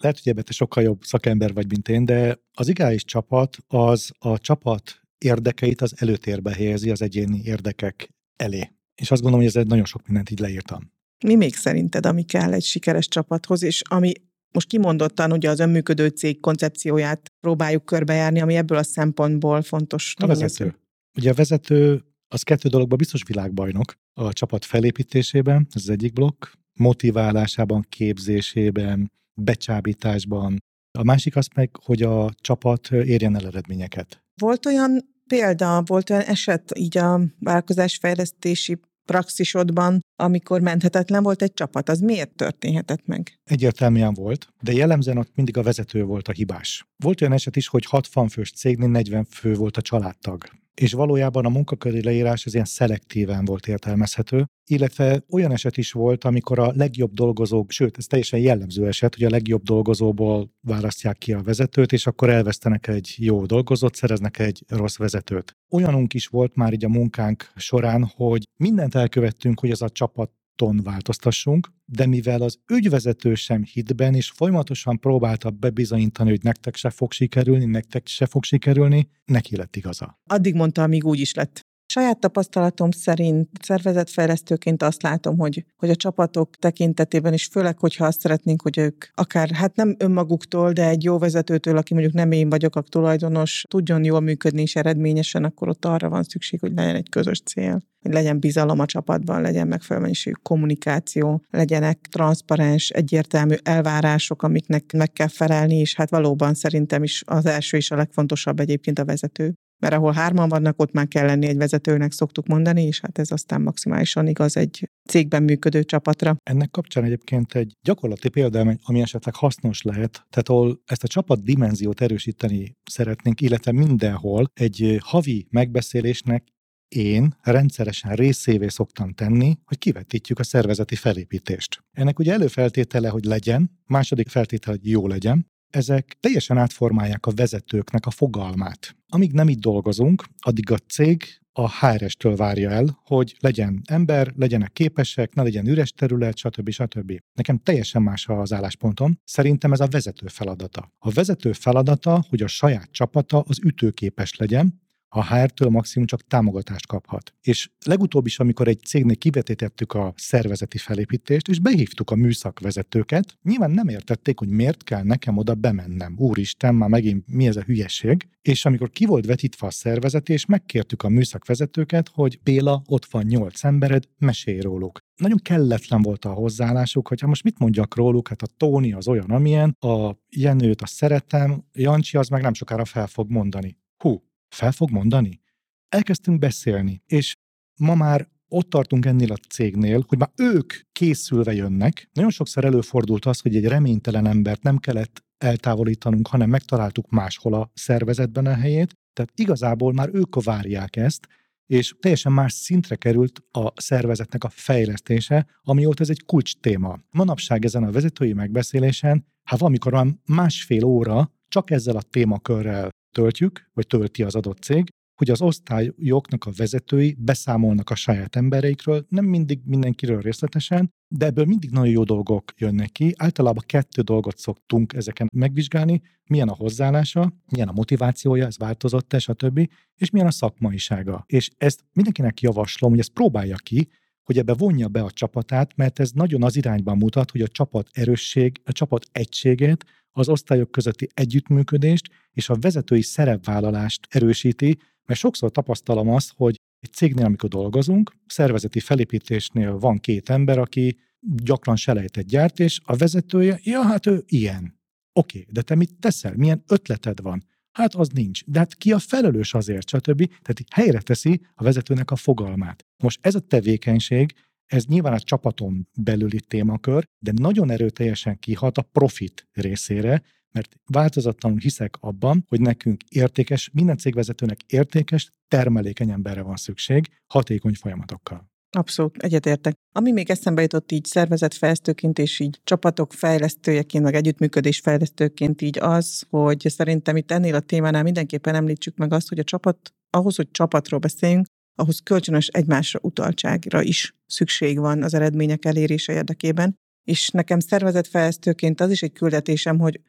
Lehet, hogy ebben te sokkal jobb szakember vagy, mint én, de az ideális csapat az a csapat érdekeit az előtérbe helyezi az egyéni érdekek elé. És azt gondolom, hogy ez nagyon sok mindent így leírtam. Mi még szerinted, ami kell egy sikeres csapathoz, és ami most kimondottan ugye az önműködő cég koncepcióját próbáljuk körbejárni, ami ebből a szempontból fontos. A vezető. Ugye a vezető az kettő dologban biztos világbajnok a csapat felépítésében, ez az egyik blokk, motiválásában, képzésében, becsábításban. A másik az meg, hogy a csapat érjen el eredményeket. Volt olyan példa, volt olyan eset így a vállalkozásfejlesztési praxisodban, amikor menthetetlen volt egy csapat, az miért történhetett meg? Egyértelműen volt, de jellemzően ott mindig a vezető volt a hibás. Volt olyan eset is, hogy 60 fős cégnél 40 fő volt a családtag és valójában a munkaköri leírás az ilyen szelektíven volt értelmezhető, illetve olyan eset is volt, amikor a legjobb dolgozók, sőt, ez teljesen jellemző eset, hogy a legjobb dolgozóból választják ki a vezetőt, és akkor elvesztenek egy jó dolgozót, szereznek egy rossz vezetőt. Olyanunk is volt már így a munkánk során, hogy mindent elkövettünk, hogy ez a csapat ton változtassunk, de mivel az ügyvezető sem hitben, és folyamatosan próbálta bebizonyítani, hogy nektek se fog sikerülni, nektek se fog sikerülni, neki lett igaza. Addig mondta, amíg úgy is lett. Saját tapasztalatom szerint szervezetfejlesztőként azt látom, hogy, hogy a csapatok tekintetében is, főleg, hogyha azt szeretnénk, hogy ők akár, hát nem önmaguktól, de egy jó vezetőtől, aki mondjuk nem én vagyok a tulajdonos, tudjon jól működni és eredményesen, akkor ott arra van szükség, hogy legyen egy közös cél hogy legyen bizalom a csapatban, legyen megfelelő mennyiségű kommunikáció, legyenek transzparens, egyértelmű elvárások, amiknek meg kell felelni, és hát valóban szerintem is az első és a legfontosabb egyébként a vezető mert ahol hárman vannak, ott már kell lenni egy vezetőnek, szoktuk mondani, és hát ez aztán maximálisan igaz egy cégben működő csapatra. Ennek kapcsán egyébként egy gyakorlati példa, ami esetleg hasznos lehet, tehát ahol ezt a csapat dimenziót erősíteni szeretnénk, illetve mindenhol egy havi megbeszélésnek én rendszeresen részévé szoktam tenni, hogy kivetítjük a szervezeti felépítést. Ennek ugye előfeltétele, hogy legyen, második feltétele, hogy jó legyen, ezek teljesen átformálják a vezetőknek a fogalmát. Amíg nem így dolgozunk, addig a cég a HRS-től várja el, hogy legyen ember, legyenek képesek, ne legyen üres terület, stb. stb. Nekem teljesen más az álláspontom. Szerintem ez a vezető feladata. A vezető feladata, hogy a saját csapata az ütőképes legyen, a HR-től maximum csak támogatást kaphat. És legutóbb is, amikor egy cégnél kivetítettük a szervezeti felépítést, és behívtuk a műszakvezetőket, nyilván nem értették, hogy miért kell nekem oda bemennem. Úristen, már megint mi ez a hülyeség. És amikor ki volt vetítve a szervezetés, megkértük a műszakvezetőket, hogy Béla, ott van nyolc embered, mesélj róluk nagyon kelletlen volt a hozzáállásuk, hogy hát most mit mondjak róluk, hát a Tóni az olyan, amilyen, a Jenőt azt szeretem, Jancsi az meg nem sokára fel fog mondani. Hú, fel fog mondani? Elkezdtünk beszélni, és ma már ott tartunk ennél a cégnél, hogy már ők készülve jönnek. Nagyon sokszor előfordult az, hogy egy reménytelen embert nem kellett eltávolítanunk, hanem megtaláltuk máshol a szervezetben a helyét. Tehát igazából már ők várják ezt, és teljesen más szintre került a szervezetnek a fejlesztése, amióta ez egy kulcs téma. Manapság ezen a vezetői megbeszélésen, hát valamikor van másfél óra csak ezzel a témakörrel töltjük, vagy tölti az adott cég, hogy az osztályoknak a vezetői beszámolnak a saját embereikről, nem mindig mindenkiről részletesen, de ebből mindig nagyon jó dolgok jönnek ki. Általában kettő dolgot szoktunk ezeken megvizsgálni, milyen a hozzáállása, milyen a motivációja, ez változott-e, stb., és milyen a szakmaisága. És ezt mindenkinek javaslom, hogy ezt próbálja ki, hogy ebbe vonja be a csapatát, mert ez nagyon az irányban mutat, hogy a csapat erősség, a csapat egységét, az osztályok közötti együttműködést és a vezetői szerepvállalást erősíti, mert sokszor tapasztalom azt, hogy egy cégnél, amikor dolgozunk, szervezeti felépítésnél van két ember, aki gyakran selejtet gyárt, és a vezetője, ja, hát ő ilyen. Oké, okay, de te mit teszel? Milyen ötleted van? Hát az nincs. De hát ki a felelős azért, stb. Tehát helyre teszi a vezetőnek a fogalmát. Most ez a tevékenység, ez nyilván a csapaton belüli témakör, de nagyon erőteljesen kihat a profit részére, mert változatlanul hiszek abban, hogy nekünk értékes, minden cégvezetőnek értékes, termelékeny emberre van szükség, hatékony folyamatokkal. Abszolút, egyetértek. Ami még eszembe jutott így szervezetfejlesztőként és így csapatok fejlesztőjeként, meg együttműködés fejlesztőként így az, hogy szerintem itt ennél a témánál mindenképpen említsük meg azt, hogy a csapat, ahhoz, hogy csapatról beszéljünk, ahhoz kölcsönös egymásra utaltságra is szükség van az eredmények elérése érdekében. És nekem szervezetfejlesztőként az is egy küldetésem, hogy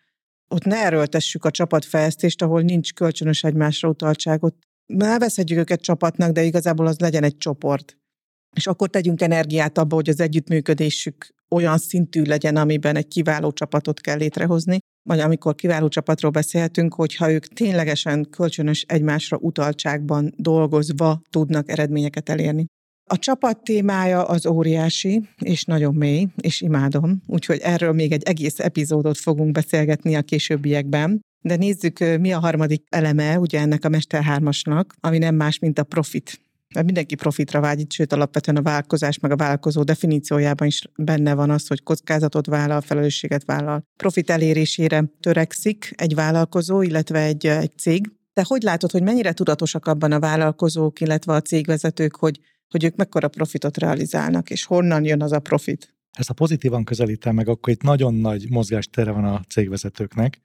ott ne erőltessük a csapatfejlesztést, ahol nincs kölcsönös egymásra utaltságot. nevezhetjük őket csapatnak, de igazából az legyen egy csoport. És akkor tegyünk energiát abba, hogy az együttműködésük olyan szintű legyen, amiben egy kiváló csapatot kell létrehozni, vagy amikor kiváló csapatról beszélhetünk, hogyha ők ténylegesen kölcsönös egymásra utaltságban dolgozva tudnak eredményeket elérni. A csapat témája az óriási, és nagyon mély, és imádom, úgyhogy erről még egy egész epizódot fogunk beszélgetni a későbbiekben. De nézzük, mi a harmadik eleme ugye ennek a Mester 3-asnak, ami nem más, mint a profit. Mert mindenki profitra vágyít, sőt alapvetően a vállalkozás meg a vállalkozó definíciójában is benne van az, hogy kockázatot vállal, felelősséget vállal. Profit elérésére törekszik egy vállalkozó, illetve egy, egy cég. De hogy látod, hogy mennyire tudatosak abban a vállalkozók, illetve a cégvezetők, hogy, hogy ők mekkora profitot realizálnak, és honnan jön az a profit? Ezt a pozitívan közelítem meg, akkor itt nagyon nagy mozgástere van a cégvezetőknek.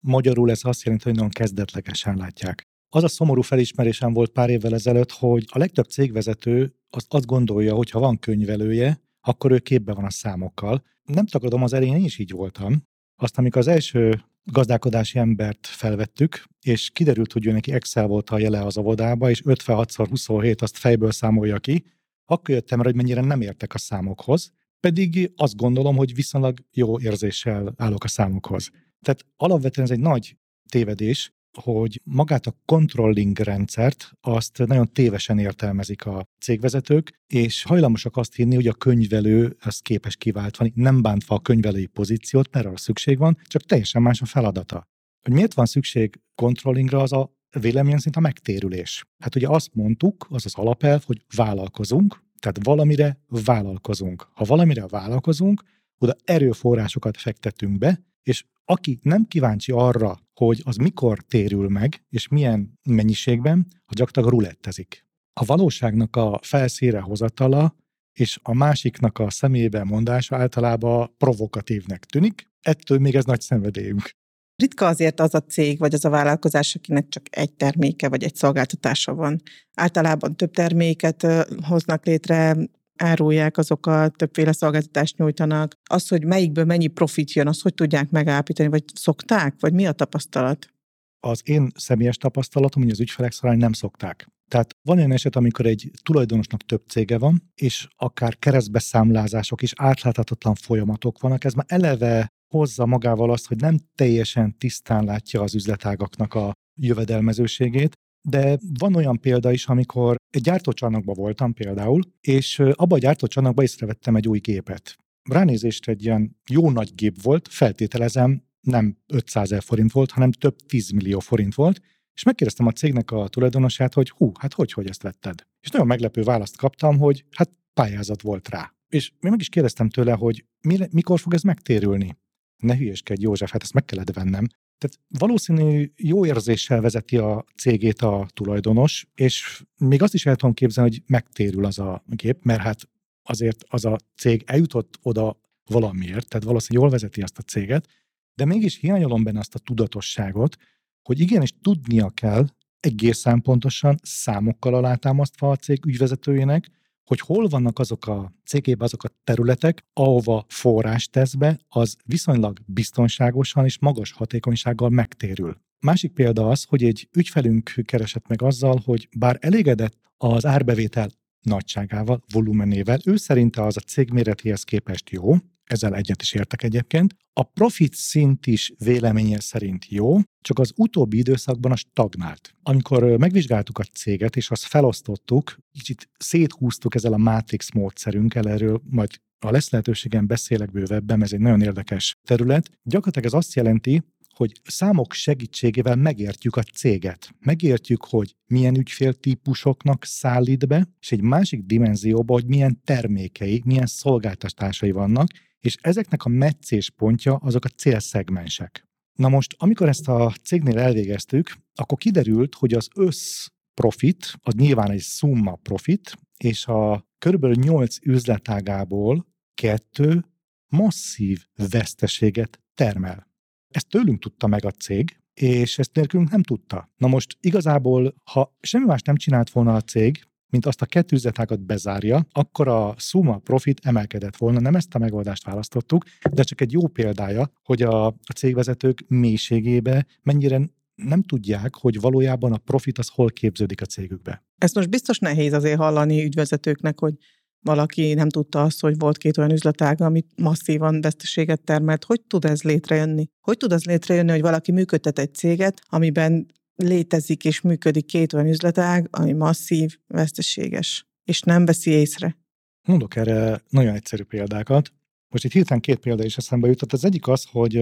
Magyarul ez azt jelenti, hogy nagyon kezdetlegesen látják. Az a szomorú felismerésem volt pár évvel ezelőtt, hogy a legtöbb cégvezető azt, azt gondolja, hogy ha van könyvelője, akkor ő képbe van a számokkal. Nem tagadom, az elején én is így voltam. Azt, amikor az első gazdálkodási embert felvettük, és kiderült, hogy ő neki Excel volt a jele az avodába, és 56x27 azt fejből számolja ki, akkor jöttem rá, hogy mennyire nem értek a számokhoz, pedig azt gondolom, hogy viszonylag jó érzéssel állok a számokhoz. Tehát alapvetően ez egy nagy tévedés, hogy magát a controlling rendszert azt nagyon tévesen értelmezik a cégvezetők, és hajlamosak azt hinni, hogy a könyvelő az képes kiváltani, nem bántva a könyvelői pozíciót, mert arra szükség van, csak teljesen más a feladata. Hogy miért van szükség controllingra, az a véleményem szerint a megtérülés. Hát ugye azt mondtuk, az az alapelv, hogy vállalkozunk, tehát valamire vállalkozunk. Ha valamire vállalkozunk, oda erőforrásokat fektetünk be, és aki nem kíváncsi arra, hogy az mikor térül meg, és milyen mennyiségben, a gyakorlatilag rulettezik. A valóságnak a felszíre hozatala és a másiknak a szemébe mondása általában provokatívnek tűnik, ettől még ez nagy szenvedélyünk. Ritka azért az a cég vagy az a vállalkozás, akinek csak egy terméke vagy egy szolgáltatása van. Általában több terméket hoznak létre, árulják azokat, többféle szolgáltatást nyújtanak. Az, hogy melyikből mennyi profit jön, azt hogy tudják megállapítani, vagy szokták, vagy mi a tapasztalat? Az én személyes tapasztalatom, hogy az ügyfelek szorán nem szokták. Tehát van olyan eset, amikor egy tulajdonosnak több cége van, és akár keresztbeszámlázások és átláthatatlan folyamatok vannak, ez már eleve hozza magával azt, hogy nem teljesen tisztán látja az üzletágaknak a jövedelmezőségét, de van olyan példa is, amikor egy gyártócsarnokban voltam például, és abban a gyártócsarnokban észrevettem egy új gépet. Ránézést egy ilyen jó nagy gép volt, feltételezem, nem 500 ezer forint volt, hanem több 10 millió forint volt, és megkérdeztem a cégnek a tulajdonosát, hogy hú, hát hogy, hogy ezt vetted? És nagyon meglepő választ kaptam, hogy hát pályázat volt rá. És én meg is kérdeztem tőle, hogy mi, mikor fog ez megtérülni? Ne hülyeskedj, József, hát ezt meg kellett vennem. Tehát valószínű jó érzéssel vezeti a cégét a tulajdonos, és még azt is el tudom képzelni, hogy megtérül az a gép, mert hát azért az a cég eljutott oda valamiért, tehát valószínűleg jól vezeti azt a céget, de mégis hiányolom benne azt a tudatosságot, hogy igenis tudnia kell egészen pontosan számokkal alátámasztva a cég ügyvezetőjének, hogy hol vannak azok a cégében azok a területek, ahova forrás tesz be, az viszonylag biztonságosan és magas hatékonysággal megtérül. Másik példa az, hogy egy ügyfelünk keresett meg azzal, hogy bár elégedett az árbevétel nagyságával, volumenével, ő szerinte az a cég méretéhez képest jó, ezzel egyet is értek egyébként. A profit szint is véleménye szerint jó, csak az utóbbi időszakban a stagnált. Amikor megvizsgáltuk a céget, és azt felosztottuk, kicsit széthúztuk ezzel a Matrix módszerünkkel, erről majd ha lesz lehetőségem, beszélek bővebben, ez egy nagyon érdekes terület. Gyakorlatilag ez azt jelenti, hogy számok segítségével megértjük a céget. Megértjük, hogy milyen ügyféltípusoknak szállít be, és egy másik dimenzióban, hogy milyen termékei, milyen szolgáltatásai vannak, és ezeknek a meccés pontja azok a célszegmensek. Na most, amikor ezt a cégnél elvégeztük, akkor kiderült, hogy az össz profit, az nyilván egy summa profit, és a körülbelül 8 üzletágából kettő masszív veszteséget termel. Ezt tőlünk tudta meg a cég, és ezt nélkülünk nem tudta. Na most igazából, ha semmi más nem csinált volna a cég, mint azt a kettő üzletágat bezárja, akkor a suma profit emelkedett volna. Nem ezt a megoldást választottuk, de csak egy jó példája, hogy a, a cégvezetők mélységébe mennyire nem tudják, hogy valójában a profit az hol képződik a cégükbe. Ezt most biztos nehéz azért hallani ügyvezetőknek, hogy valaki nem tudta azt, hogy volt két olyan üzletág, amit masszívan veszteséget termelt. Hogy tud ez létrejönni? Hogy tud ez létrejönni, hogy valaki működtet egy céget, amiben létezik és működik két olyan üzletág, ami masszív, veszteséges, és nem veszi észre? Mondok erre nagyon egyszerű példákat. Most itt hirtelen két példa is eszembe jutott. Az egyik az, hogy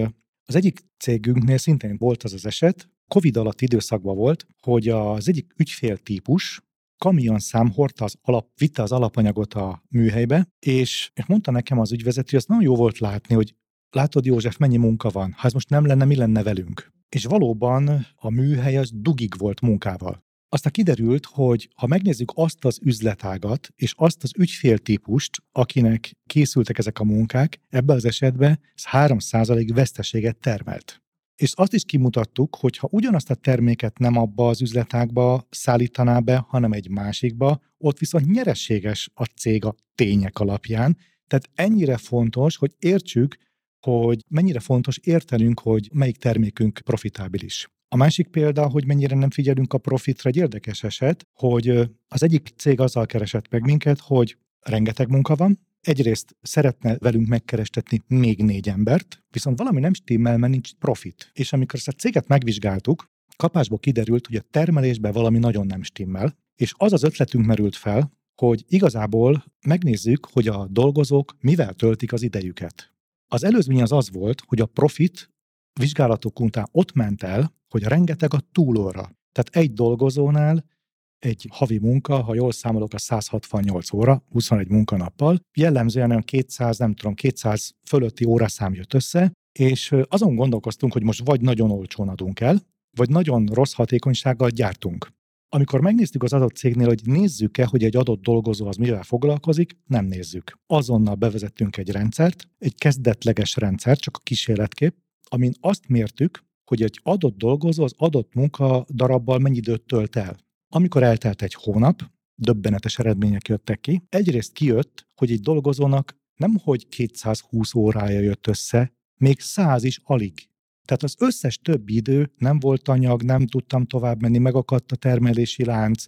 az egyik cégünknél szintén volt az az eset, Covid alatt időszakban volt, hogy az egyik ügyféltípus kamionszám hordta az alap, vitte az alapanyagot a műhelybe, és mondta nekem az ügyvezető, hogy az nagyon jó volt látni, hogy látod József, mennyi munka van, ha ez most nem lenne, mi lenne velünk? És valóban a műhely az dugig volt munkával. Aztán kiderült, hogy ha megnézzük azt az üzletágat, és azt az ügyféltípust, akinek készültek ezek a munkák, ebben az esetben ez 3% veszteséget termelt. És azt is kimutattuk, hogy ha ugyanazt a terméket nem abba az üzletágba szállítaná be, hanem egy másikba, ott viszont nyereséges a cég a tények alapján. Tehát ennyire fontos, hogy értsük, hogy mennyire fontos értenünk, hogy melyik termékünk profitábilis. A másik példa, hogy mennyire nem figyelünk a profitra, egy érdekes eset, hogy az egyik cég azzal keresett meg minket, hogy rengeteg munka van, egyrészt szeretne velünk megkerestetni még négy embert, viszont valami nem stimmel, mert nincs profit. És amikor ezt a céget megvizsgáltuk, kapásból kiderült, hogy a termelésben valami nagyon nem stimmel, és az az ötletünk merült fel, hogy igazából megnézzük, hogy a dolgozók mivel töltik az idejüket. Az előzmény az az volt, hogy a profit vizsgálatok után ott ment el, hogy rengeteg a túlóra. Tehát egy dolgozónál egy havi munka, ha jól számolok, a 168 óra, 21 munkanappal, jellemzően olyan 200, nem tudom, 200 fölötti óraszám jött össze, és azon gondolkoztunk, hogy most vagy nagyon olcsón adunk el, vagy nagyon rossz hatékonysággal gyártunk. Amikor megnéztük az adott cégnél, hogy nézzük-e, hogy egy adott dolgozó az mivel foglalkozik, nem nézzük. Azonnal bevezettünk egy rendszert, egy kezdetleges rendszer, csak a kísérletkép, amin azt mértük, hogy egy adott dolgozó az adott munka darabbal mennyi időt tölt el. Amikor eltelt egy hónap, döbbenetes eredmények jöttek ki. Egyrészt kijött, hogy egy dolgozónak nem hogy 220 órája jött össze, még 100 is alig. Tehát az összes többi idő nem volt anyag, nem tudtam tovább menni, megakadt a termelési lánc,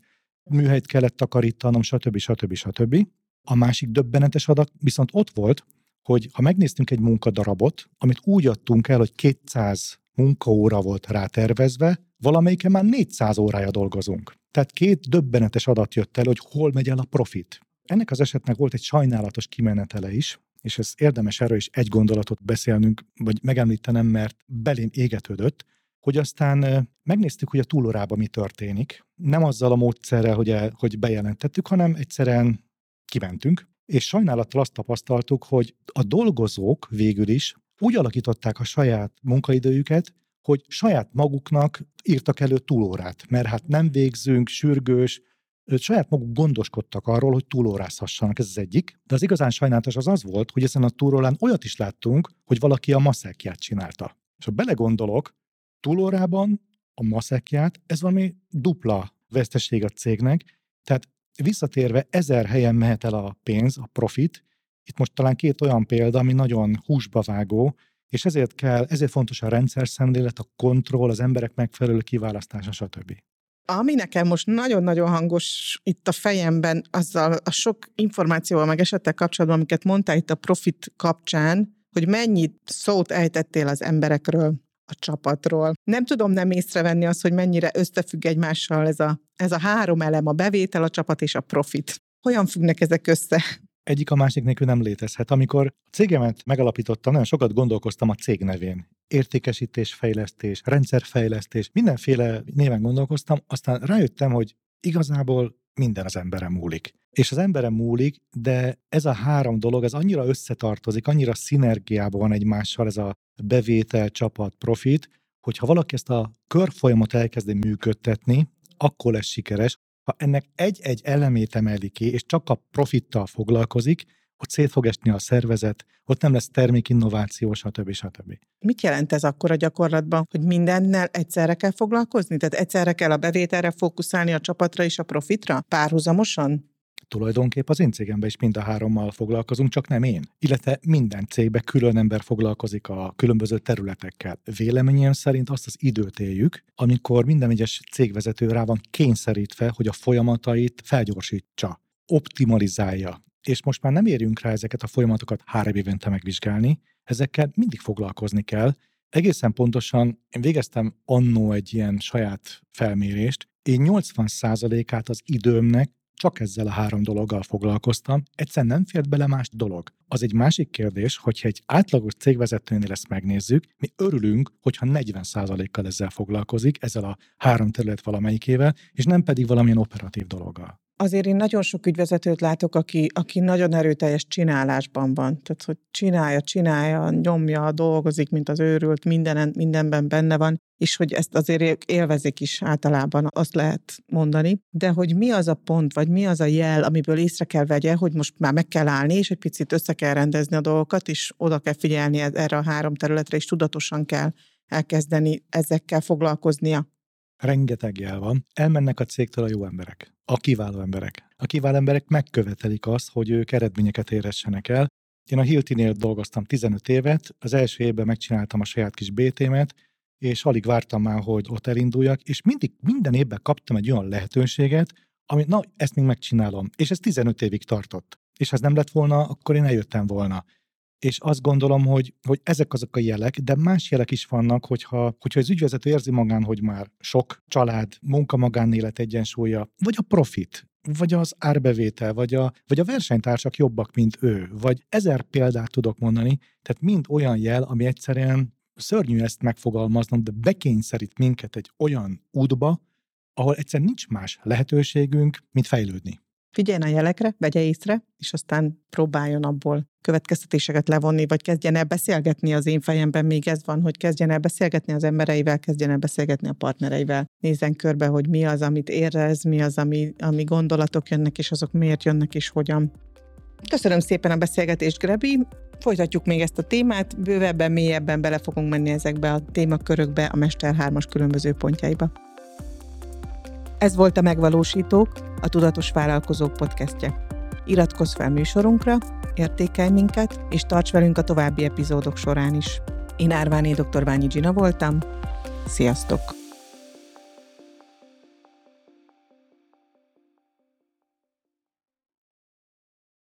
műhelyt kellett takarítanom, stb. stb. stb. A másik döbbenetes adat viszont ott volt, hogy ha megnéztünk egy munkadarabot, amit úgy adtunk el, hogy 200 munkaóra volt rátervezve, valamelyiken már 400 órája dolgozunk. Tehát két döbbenetes adat jött el, hogy hol megy el a profit. Ennek az esetnek volt egy sajnálatos kimenetele is, és ez érdemes erről is egy gondolatot beszélnünk, vagy megemlítenem, mert belém égetődött, hogy aztán megnéztük, hogy a túlórában mi történik. Nem azzal a módszerrel, hogy, el, hogy bejelentettük, hanem egyszerűen kimentünk, és sajnálattal azt tapasztaltuk, hogy a dolgozók végül is úgy alakították a saját munkaidőjüket, hogy saját maguknak írtak elő túlórát, mert hát nem végzünk, sürgős, saját maguk gondoskodtak arról, hogy túlórázhassanak, ez az egyik. De az igazán sajnálatos az az volt, hogy ezen a túlórán olyat is láttunk, hogy valaki a maszekját csinálta. És ha belegondolok, túlórában a maszekját, ez valami dupla veszteség a cégnek, tehát visszatérve ezer helyen mehet el a pénz, a profit, itt most talán két olyan példa, ami nagyon húsba vágó, és ezért kell, ezért fontos a rendszer szemlélet, a kontroll, az emberek megfelelő kiválasztása, stb. Ami nekem most nagyon-nagyon hangos itt a fejemben, azzal a sok információval, meg esettel kapcsolatban, amiket mondtál itt a profit kapcsán, hogy mennyit szót ejtettél az emberekről, a csapatról. Nem tudom nem észrevenni azt, hogy mennyire összefügg egymással ez a, ez a három elem, a bevétel, a csapat és a profit. Hogyan függnek ezek össze? Egyik a másik nélkül nem létezhet. Amikor a cégemet megalapítottam, nagyon sokat gondolkoztam a cég nevén. Értékesítés, fejlesztés, rendszerfejlesztés, mindenféle néven gondolkoztam, aztán rájöttem, hogy igazából minden az emberem múlik. És az emberem múlik, de ez a három dolog, ez annyira összetartozik, annyira szinergiában van egymással ez a bevétel, csapat, profit, hogyha valaki ezt a körfolyamat elkezdi működtetni, akkor lesz sikeres, ha ennek egy-egy elemét emeli ki, és csak a profittal foglalkozik, ott szét fog esni a szervezet, ott nem lesz termékinnováció, stb. stb. Mit jelent ez akkor a gyakorlatban, hogy mindennel egyszerre kell foglalkozni? Tehát egyszerre kell a bevételre fókuszálni a csapatra és a profitra? Párhuzamosan? Tulajdonképp az én cégemben is mind a hárommal foglalkozunk, csak nem én. Illetve minden cégben külön ember foglalkozik a különböző területekkel. Véleményem szerint azt az időt éljük, amikor minden egyes cégvezető rá van kényszerítve, hogy a folyamatait felgyorsítsa, optimalizálja. És most már nem érjünk rá ezeket a folyamatokat három évente megvizsgálni, ezekkel mindig foglalkozni kell, Egészen pontosan én végeztem annó egy ilyen saját felmérést, én 80%-át az időmnek csak ezzel a három dologgal foglalkoztam, egyszerűen nem fért bele más dolog. Az egy másik kérdés, hogyha egy átlagos cégvezetőnél ezt megnézzük, mi örülünk, hogyha 40%-kal ezzel foglalkozik, ezzel a három terület valamelyikével, és nem pedig valamilyen operatív dologgal. Azért én nagyon sok ügyvezetőt látok, aki, aki nagyon erőteljes csinálásban van. Tehát, hogy csinálja, csinálja, nyomja, dolgozik, mint az őrült, mindenen, mindenben benne van, és hogy ezt azért élvezik is általában, azt lehet mondani. De hogy mi az a pont, vagy mi az a jel, amiből észre kell vegye, hogy most már meg kell állni, és egy picit össze kell rendezni a dolgokat, és oda kell figyelni erre a három területre, és tudatosan kell elkezdeni ezekkel foglalkoznia. Rengeteg jel van. Elmennek a cégtől a jó emberek, a kiváló emberek. A kiváló emberek megkövetelik azt, hogy ők eredményeket éressenek el. Én a Hiltinél dolgoztam 15 évet, az első évben megcsináltam a saját kis BT-met, és alig vártam már, hogy ott elinduljak, és mindig, minden évben kaptam egy olyan lehetőséget, amit na, ezt még megcsinálom. És ez 15 évig tartott. És ha ez nem lett volna, akkor én eljöttem volna és azt gondolom, hogy, hogy ezek azok a jelek, de más jelek is vannak, hogyha, hogyha az ügyvezető érzi magán, hogy már sok család, munka-magánélet egyensúlya, vagy a profit, vagy az árbevétel, vagy a, vagy a versenytársak jobbak, mint ő, vagy ezer példát tudok mondani, tehát mind olyan jel, ami egyszerűen szörnyű ezt megfogalmaznom, de bekényszerít minket egy olyan útba, ahol egyszerűen nincs más lehetőségünk, mint fejlődni figyeljen a jelekre, vegye észre, és aztán próbáljon abból következtetéseket levonni, vagy kezdjen el beszélgetni az én fejemben, még ez van, hogy kezdjen el beszélgetni az embereivel, kezdjen el beszélgetni a partnereivel. Nézzen körbe, hogy mi az, amit érez, mi az, ami, ami gondolatok jönnek, és azok miért jönnek, és hogyan. Köszönöm szépen a beszélgetést, Grebi. Folytatjuk még ezt a témát, bővebben, mélyebben bele fogunk menni ezekbe a témakörökbe, a Mester 3-as különböző pontjaiba. Ez volt a Megvalósítók, a Tudatos Vállalkozók podcastje. Iratkozz fel műsorunkra, értékelj minket, és tarts velünk a további epizódok során is. Én Árváné dr. Ványi Gina voltam. Sziasztok!